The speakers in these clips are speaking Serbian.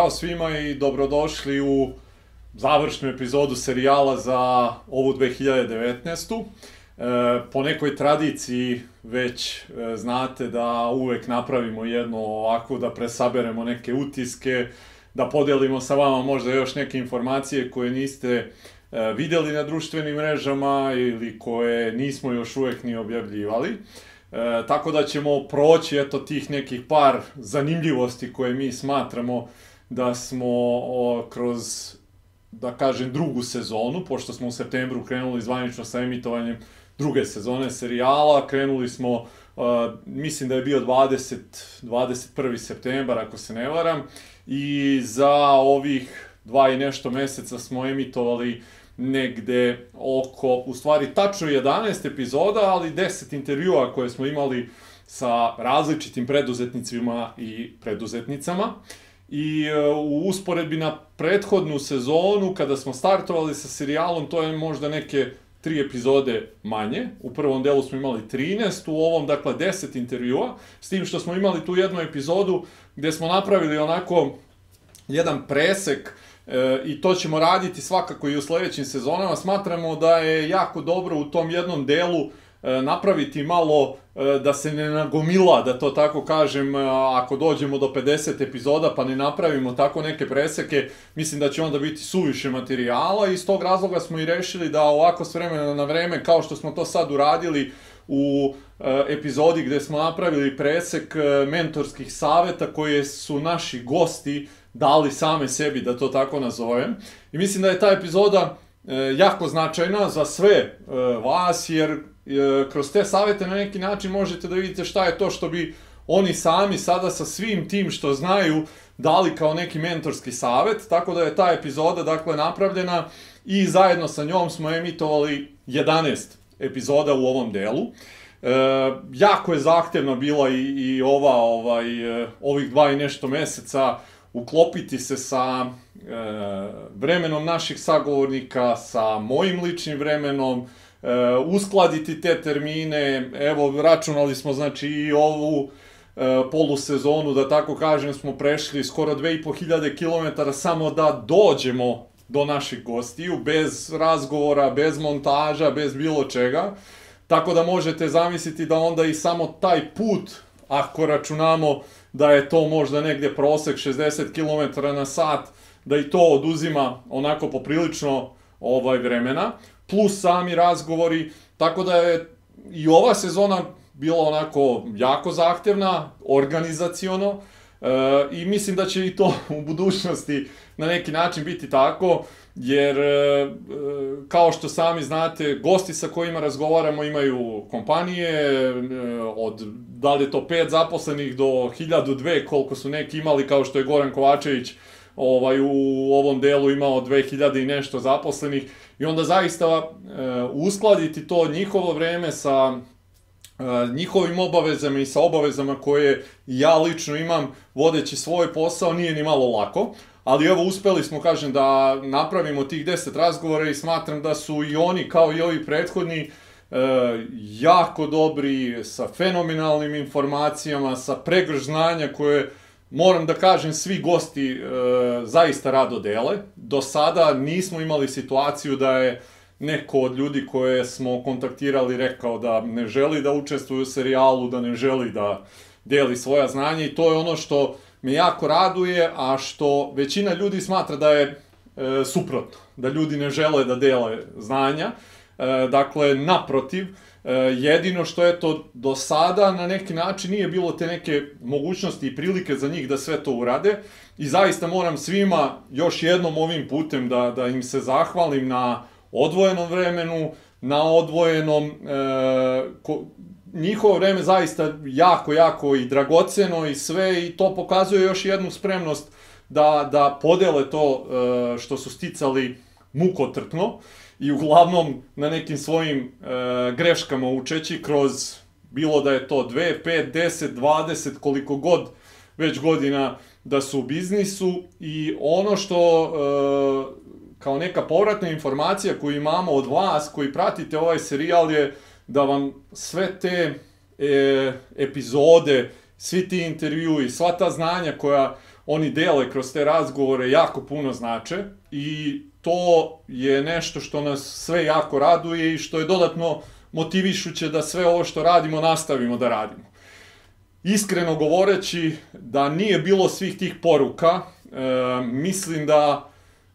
Zdravo svima i dobrodošli u završnu epizodu serijala za ovu 2019. E, po nekoj tradiciji već e, znate da uvek napravimo jedno ovako, da presaberemo neke utiske, da podelimo sa vama možda još neke informacije koje niste e, videli na društvenim mrežama ili koje nismo još uvek ni objavljivali. E, tako da ćemo proći eto tih nekih par zanimljivosti koje mi smatramo da smo o, kroz da kažem drugu sezonu, pošto smo u septembru krenuli zvanično sa emitovanjem druge sezone serijala, krenuli smo uh, mislim da je bio 20 21. septembar ako se ne varam i za ovih dva i nešto meseca smo emitovali negde oko, u stvari tačno 11 epizoda, ali 10 intervjua koje smo imali sa različitim preduzetnicima i preduzetnicama. I uh, u usporedbi na prethodnu sezonu, kada smo startovali sa serijalom, to je možda neke tri epizode manje. U prvom delu smo imali 13, u ovom, dakle, 10 intervjua, s tim što smo imali tu jednu epizodu gde smo napravili onako jedan presek e, i to ćemo raditi svakako i u sledećim sezonama. Smatramo da je jako dobro u tom jednom delu e, napraviti malo e, da se ne nagomila, da to tako kažem, e, ako dođemo do 50 epizoda pa ne napravimo tako neke preseke, mislim da će onda biti suviše materijala i iz tog razloga smo i rešili da ovako s vremena na vreme, kao što smo to sad uradili u e, epizodi gde smo napravili presek e, mentorskih saveta koje su naši gosti dali same sebi, da to tako nazovem. I mislim da je ta epizoda e, jako značajna za sve e, vas, jer e, kroz te savete na neki način možete da vidite šta je to što bi oni sami sada sa svim tim što znaju dali kao neki mentorski savet, tako da je ta epizoda dakle napravljena i zajedno sa njom smo emitovali 11 epizoda u ovom delu. E, jako je zahtevna bila i, i ova ovaj e, ovih dva i nešto meseca uklopiti se sa e, vremenom naših sagovornika, sa mojim ličnim vremenom, e, uskladiti te termine, evo računali smo znači i ovu e, polusezonu, da tako kažem, smo prešli skoro 2500 km samo da dođemo do naših gostiju, bez razgovora, bez montaža, bez bilo čega. Tako da možete zamisliti da onda i samo taj put, ako računamo da je to možda negdje prosek 60 km na sat, da i to oduzima onako poprilično ovaj vremena, plus sami razgovori, tako da je i ova sezona bila onako jako zahtevna, organizaciono, e, i mislim da će i to u budućnosti na neki način biti tako, jer e, kao što sami znate, gosti sa kojima razgovaramo imaju kompanije, e, od da li je to pet zaposlenih do hiljadu dve, koliko su neki imali, kao što je Goran Kovačević ovaj, u ovom delu imao 2000 i nešto zaposlenih, i onda zaista e, uskladiti to njihovo vreme sa njihovim obavezama i sa obavezama koje ja lično imam vodeći svoj posao nije ni malo lako. Ali evo uspeli smo, kažem, da napravimo tih 10 razgovora i smatram da su i oni, kao i ovi prethodni, e, jako dobri, sa fenomenalnim informacijama, sa pregrž znanja koje, moram da kažem, svi gosti e, zaista rado dele. Do sada nismo imali situaciju da je neko od ljudi koje smo kontaktirali rekao da ne želi da učestvuje u serijalu, da ne želi da deli svoja znanja i to je ono što me jako raduje, a što većina ljudi smatra da je e, suprotno, da ljudi ne žele da dele znanja. E, dakle, naprotiv, e, jedino što je to do sada na neki način nije bilo te neke mogućnosti i prilike za njih da sve to urade. I zaista moram svima još jednom ovim putem da, da im se zahvalim na odvojenom vremenu, na odvojenom e, ko, njihovo vreme zaista jako, jako i dragoceno i sve i to pokazuje još jednu spremnost da, da podele to e, što su sticali mukotrpno i uglavnom na nekim svojim e, greškama učeći kroz bilo da je to 2, 5, 10, 20, koliko god već godina da su u biznisu i ono što e, kao neka povratna informacija koju imamo od vas koji pratite ovaj serijal je da vam sve te e, epizode, svi ti intervjui, sva ta znanja koja oni dele kroz te razgovore jako puno znače i to je nešto što nas sve jako raduje i što je dodatno motivišuće da sve ovo što radimo nastavimo da radimo. Iskreno govoreći da nije bilo svih tih poruka, e, mislim da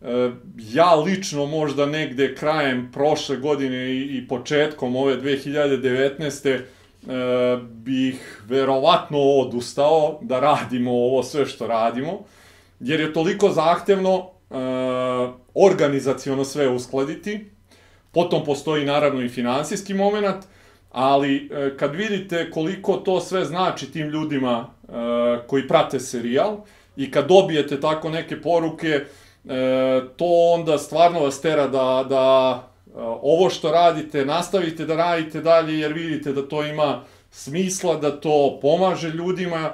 e, ja lično možda negde krajem prošle godine i, i početkom ove 2019. E, bih verovatno odustao da radimo ovo sve što radimo, jer je toliko zahtevno e, organizaciono sve uskladiti, potom postoji naravno i finansijski moment, ali e, kad vidite koliko to sve znači tim ljudima e, koji prate serijal i kad dobijete tako neke poruke, e, to onda stvarno vas tera da, da ovo što radite nastavite da radite dalje jer vidite da to ima smisla, da to pomaže ljudima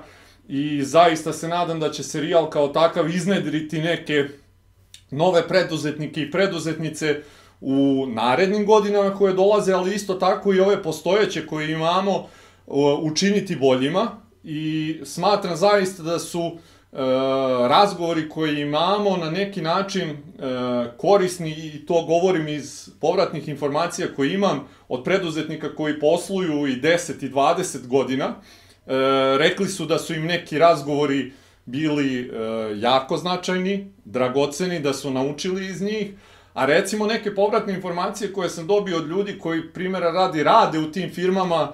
i zaista se nadam da će serijal kao takav iznedriti neke nove preduzetnike i preduzetnice u narednim godinama koje dolaze, ali isto tako i ove postojeće koje imamo učiniti boljima i smatram zaista da su e, razgovori koje imamo na neki način e, korisni i to govorim iz povratnih informacija koje imam od preduzetnika koji posluju i 10 i 20 godina. E, rekli su da su im neki razgovori bili jako značajni, dragoceni, da su naučili iz njih, A recimo neke povratne informacije koje sam dobio od ljudi koji primjera radi rade u tim firmama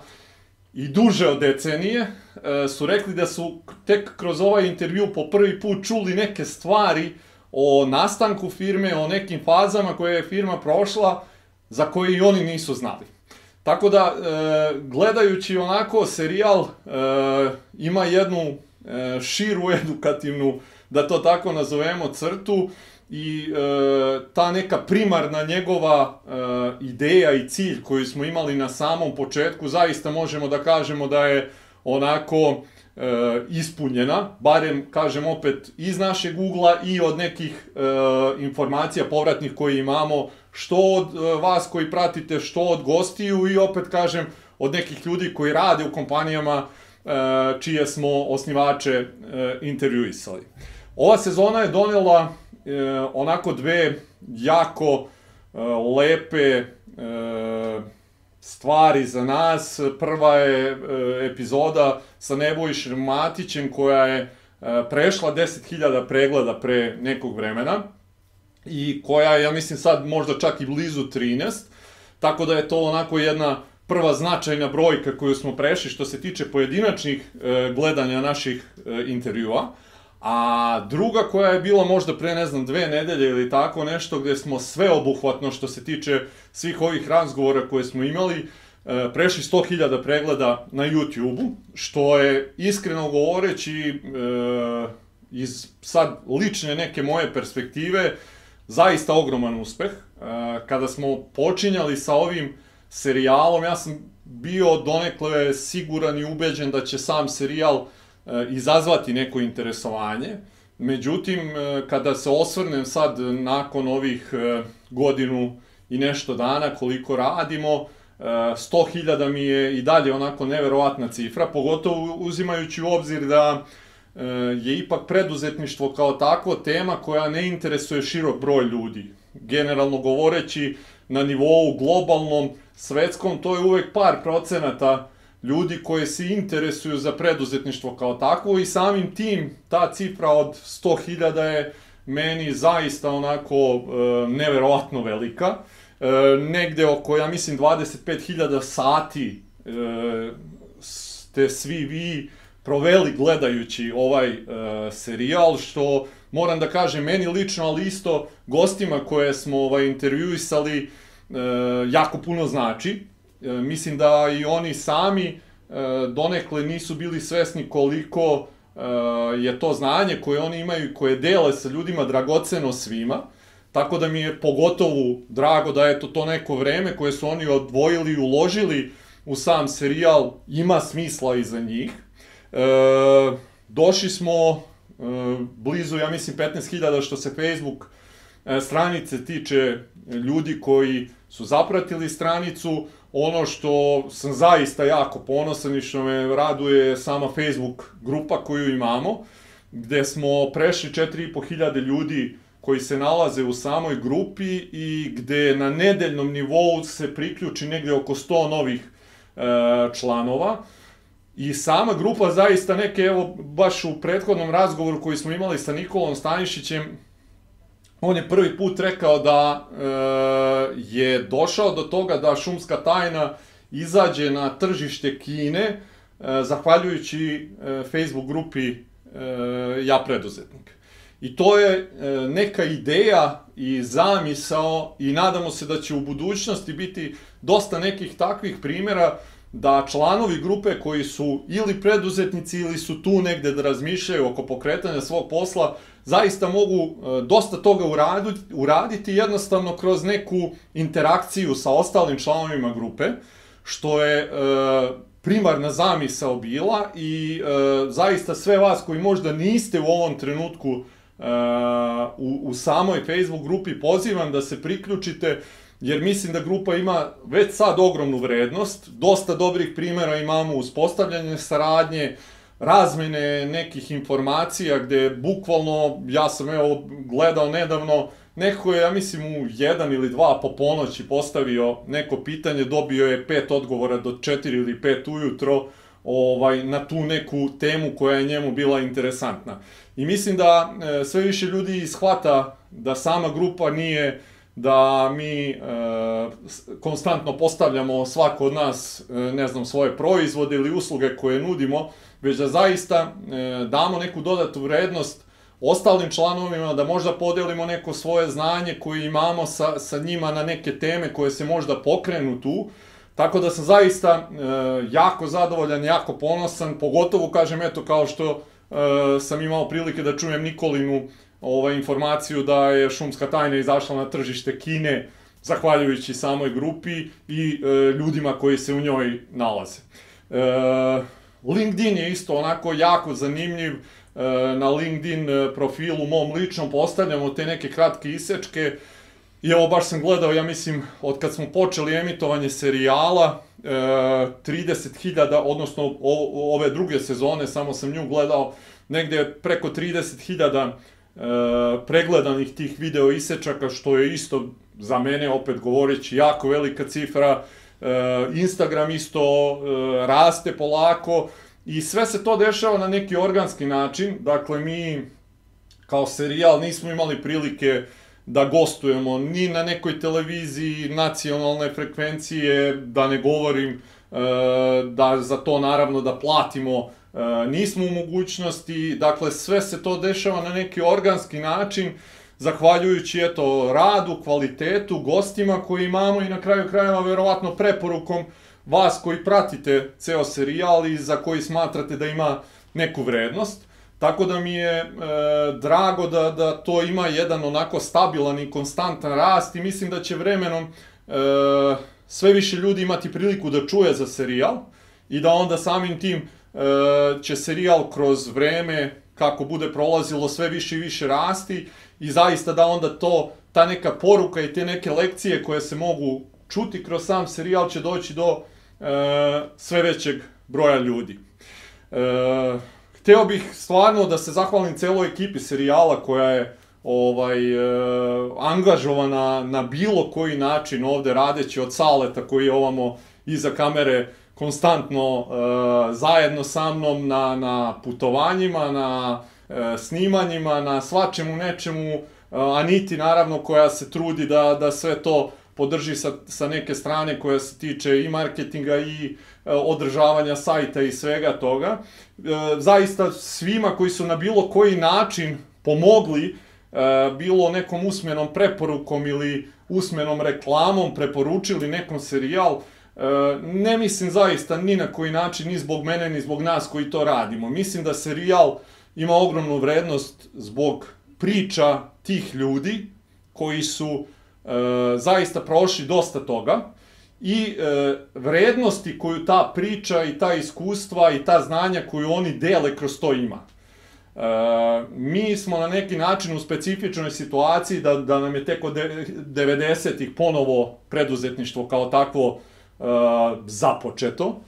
i duže od decenije, e, su rekli da su tek kroz ovaj intervju po prvi put čuli neke stvari o nastanku firme, o nekim fazama koje je firma prošla, za koje i oni nisu znali. Tako da, e, gledajući onako serijal, e, ima jednu širu edukativnu, da to tako nazovemo, crtu, i e, ta neka primarna njegova e, ideja i cilj koju smo imali na samom početku, zaista možemo da kažemo da je onako e, ispunjena, barem, kažem opet, iz našeg ugla i od nekih e, informacija povratnih koje imamo, što od e, vas koji pratite, što od gostiju i opet, kažem, od nekih ljudi koji rade u kompanijama e, čije smo osnivače e, intervjuisali. Ova sezona je donela e, onako dve jako e, lepe e, stvari za nas. Prva je e, epizoda sa Nebojšem Matićem koja je e, prešla 10.000 pregleda pre nekog vremena i koja je, ja mislim, sad možda čak i blizu 13, tako da je to onako jedna prva značajna brojka koju smo prešli što se tiče pojedinačnih e, gledanja naših e, intervjua. A druga koja je bila možda pre, ne znam, dve nedelje ili tako nešto, gde smo sve obuhvatno što se tiče svih ovih razgovora koje smo imali, e, prešli 100.000 pregleda na YouTube-u, što je iskreno govoreći e, iz sad lične neke moje perspektive zaista ogroman uspeh. E, kada smo počinjali sa ovim serijalom, ja sam bio donekle siguran i ubeđen da će sam serijal E, izazvati neko interesovanje. Međutim, e, kada se osvrnem sad nakon ovih e, godinu i nešto dana koliko radimo, 100.000 mi je i dalje onako neverovatna cifra, pogotovo uzimajući u obzir da je ipak preduzetništvo kao takvo tema koja ne interesuje širok broj ljudi. Generalno govoreći, na nivou globalnom, svetskom, to je uvek par procenata ljudi koji se interesuju za preduzetništvo kao takvo i samim tim ta cifra od 100.000 je meni zaista onako e, neverovatno velika. E, negde oko, ja mislim, 25.000 sati e, ste svi vi proveli gledajući ovaj e, serijal, što moram da kažem meni lično, ali isto gostima koje smo ovaj, intervjuisali e, jako puno znači E, mislim da i oni sami e, donekle nisu bili svesni koliko e, je to znanje koje oni imaju i koje dele sa ljudima dragoceno svima. Tako da mi je pogotovo drago da je to to neko vreme koje su oni odvojili i uložili u sam serijal ima smisla i za njih. E, došli smo blizu, ja mislim, 15.000 što se Facebook e, stranice tiče ljudi koji su zapratili stranicu, ono što sam zaista jako ponosan i što me raduje sama Facebook grupa koju imamo, gde smo prešli 4500 ljudi koji se nalaze u samoj grupi i gde na nedeljnom nivou se priključi negde oko 100 novih e, članova. I sama grupa zaista neke, evo, baš u prethodnom razgovoru koji smo imali sa Nikolom Stanišićem, on je prvi put rekao da e, je došao do toga da šumska tajna izađe na tržište Kine, e, zahvaljujući e, Facebook grupi e, Ja preduzetnik. I to je e, neka ideja i zamisao i nadamo se da će u budućnosti biti dosta nekih takvih primjera da članovi grupe koji su ili preduzetnici ili su tu negde da razmišljaju oko pokretanja svog posla, zaista mogu e, dosta toga uraditi, jednostavno kroz neku interakciju sa ostalim članovima grupe, što je e, primarna zamisao bila i zaista sve vas koji možda niste u ovom trenutku u, u samoj Facebook grupi pozivam da se priključite jer mislim da grupa ima već sad ogromnu vrednost, dosta dobrih primjera imamo uspostavljanje saradnje, razmene nekih informacija gde bukvalno, ja sam evo gledao nedavno, neko je, ja mislim, u jedan ili dva po ponoći postavio neko pitanje, dobio je pet odgovora do četiri ili pet ujutro, ovaj, na tu neku temu koja je njemu bila interesantna. I mislim da e, sve više ljudi shvata da sama grupa nije da mi e, konstantno postavljamo svako od nas, e, ne znam, svoje proizvode ili usluge koje nudimo, već da zaista e, damo neku dodatu vrednost ostalim članovima, da možda podelimo neko svoje znanje koje imamo sa, sa njima na neke teme koje se možda pokrenu tu, Tako da sam zaista e, jako zadovoljan, jako ponosan, pogotovo kažem eto kao što e, sam imao prilike da čujem Nikolinu ovaj, informaciju da je šumska tajna izašla na tržište Kine, zahvaljujući samoj grupi i e, ljudima koji se u njoj nalaze. E, LinkedIn je isto onako jako zanimljiv, e, na LinkedIn profilu mom ličnom postavljamo te neke kratke isečke, I evo, baš sam gledao, ja mislim, od kad smo počeli emitovanje serijala, e, 30.000, odnosno o, ove druge sezone, samo sam nju gledao, negde preko 30.000 e, pregledanih tih video isečaka, što je isto za mene, opet govoreći, jako velika cifra. E, Instagram isto e, raste polako i sve se to dešava na neki organski način. Dakle, mi kao serijal nismo imali prilike da gostujemo ni na nekoj televiziji nacionalne frekvencije, da ne govorim e, da za to naravno da platimo e, nismo u mogućnosti, dakle sve se to dešava na neki organski način, zahvaljujući eto radu, kvalitetu, gostima koji imamo i na kraju krajeva verovatno preporukom vas koji pratite ceo serijal i za koji smatrate da ima neku vrednost. Tako da mi je e, drago da, da to ima jedan onako stabilan i konstantan rast i mislim da će vremenom e, sve više ljudi imati priliku da čuje za serijal i da onda samim tim e, će serijal kroz vreme kako bude prolazilo sve više i više rasti i zaista da onda to, ta neka poruka i te neke lekcije koje se mogu čuti kroz sam serijal će doći do e, sve većeg broja ljudi. E, hteo bih stvarno da se zahvalim celoj ekipi serijala koja je ovaj e, angažovana na bilo koji način ovde radeći od Saleta koji je ovamo iza kamere konstantno e, zajedno sa mnom na, na putovanjima, na e, snimanjima, na svačemu nečemu, e, Aniti naravno koja se trudi da, da sve to podrži sa, sa neke strane koja se tiče i marketinga i e, održavanja sajta i svega toga. E, zaista svima koji su na bilo koji način pomogli, e, bilo nekom usmenom preporukom ili usmenom reklamom preporučili nekom serijal, ne mislim zaista ni na koji način, ni zbog mene, ni zbog nas koji to radimo. Mislim da serijal ima ogromnu vrednost zbog priča tih ljudi koji su e, zaista prošli dosta toga i e, vrednosti koju ta priča i ta iskustva i ta znanja koju oni dele kroz to ima. E, mi smo na neki način u specifičnoj situaciji da, da nam je teko 90-ih ponovo preduzetništvo kao takvo e, započeto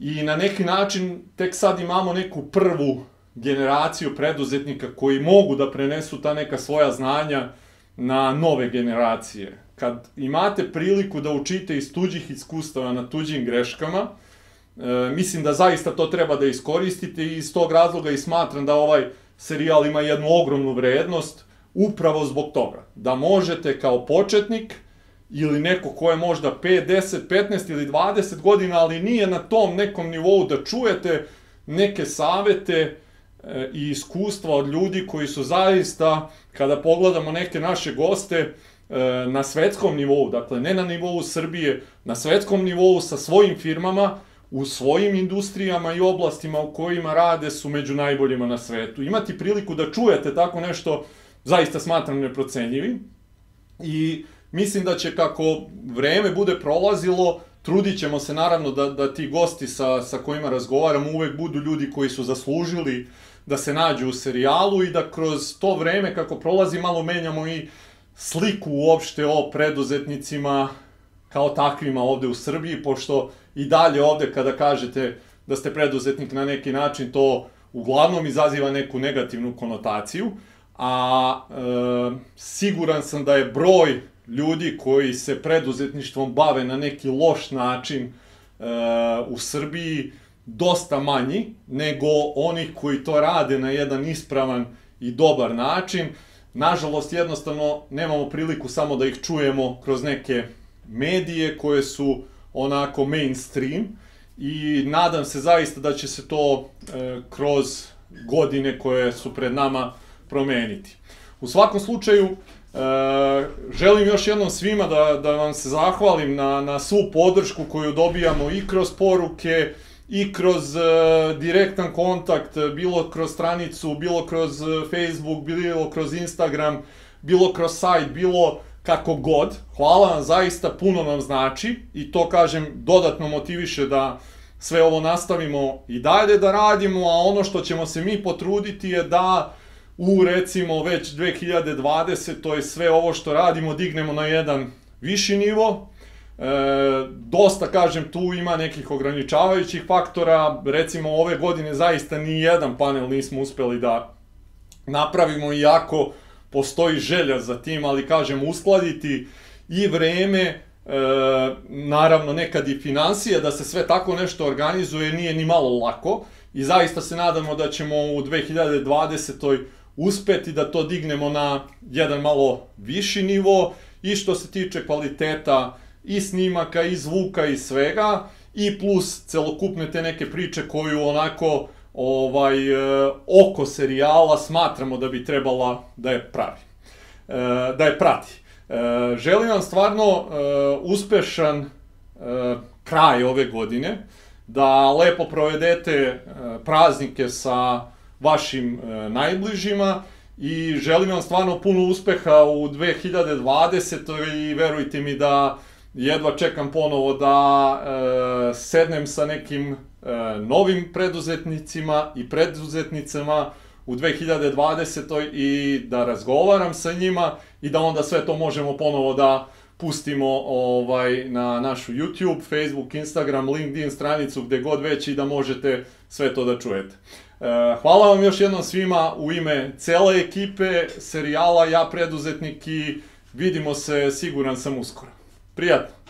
i na neki način tek sad imamo neku prvu generaciju preduzetnika koji mogu da prenesu ta neka svoja znanja na nove generacije. Kad imate priliku da učite iz tuđih iskustava na tuđim greškama, e, mislim da zaista to treba da iskoristite i iz tog razloga i smatram da ovaj serijal ima jednu ogromnu vrednost upravo zbog toga. Da možete kao početnik ili neko ko je možda 5, 10, 15 ili 20 godina, ali nije na tom nekom nivou da čujete neke savete i iskustva od ljudi koji su zaista, kada pogledamo neke naše goste, e, na svetskom nivou, dakle ne na nivou Srbije, na svetskom nivou sa svojim firmama, u svojim industrijama i oblastima u kojima rade su među najboljima na svetu. Imati priliku da čujete tako nešto zaista smatram neprocenjivim i mislim da će kako vreme bude prolazilo, trudit ćemo se naravno da, da ti gosti sa, sa kojima razgovaramo uvek budu ljudi koji su zaslužili da se nađu u serijalu i da kroz to vreme kako prolazi malo menjamo i sliku uopšte o preduzetnicima kao takvima ovde u Srbiji, pošto i dalje ovde kada kažete da ste preduzetnik na neki način, to uglavnom izaziva neku negativnu konotaciju, a e, siguran sam da je broj ljudi koji se preduzetništvom bave na neki loš način e, u Srbiji dosta manji nego onih koji to rade na jedan ispravan i dobar način. Nažalost, jednostavno nemamo priliku samo da ih čujemo kroz neke medije koje su onako mainstream i nadam se zaista da će se to e, kroz godine koje su pred nama promeniti. U svakom slučaju, e, želim još jednom svima da, da vam se zahvalim na, na svu podršku koju dobijamo i kroz poruke, i kroz e, direktan kontakt, bilo kroz stranicu, bilo kroz Facebook, bilo kroz Instagram, bilo kroz sajt, bilo kako god. Hvala vam, zaista puno nam znači i to, kažem, dodatno motiviše da sve ovo nastavimo i dalje da radimo, a ono što ćemo se mi potruditi je da u recimo već 2020. to je sve ovo što radimo dignemo na jedan viši nivo. E, dosta, kažem, tu ima nekih ograničavajućih faktora, recimo ove godine zaista ni jedan panel nismo uspeli da napravimo, iako postoji želja za tim, ali kažem, uskladiti i vreme, e, naravno nekad i financije, da se sve tako nešto organizuje, nije ni malo lako. I zaista se nadamo da ćemo u 2020 uspeti da to dignemo na jedan malo viši nivo. I što se tiče kvaliteta i snimaka i zvuka i svega i plus celokupne te neke priče koju onako ovaj e, oko serijala smatramo da bi trebala da je pravi. E, da je prati. E, želim vam stvarno uspešan kraj ove godine, da lepo provedete praznike sa vašim najbližima i želim vam stvarno puno uspeha u 2020. i verujte mi da jedva čekam ponovo da e, sednem sa nekim e, novim preduzetnicima i preduzetnicama u 2020. i da razgovaram sa njima i da onda sve to možemo ponovo da pustimo ovaj na našu YouTube, Facebook, Instagram, LinkedIn stranicu gde god već i da možete sve to da čujete. E, hvala vam još jednom svima u ime cele ekipe serijala Ja preduzetnik i vidimo se siguran sam uskoro. Приятно.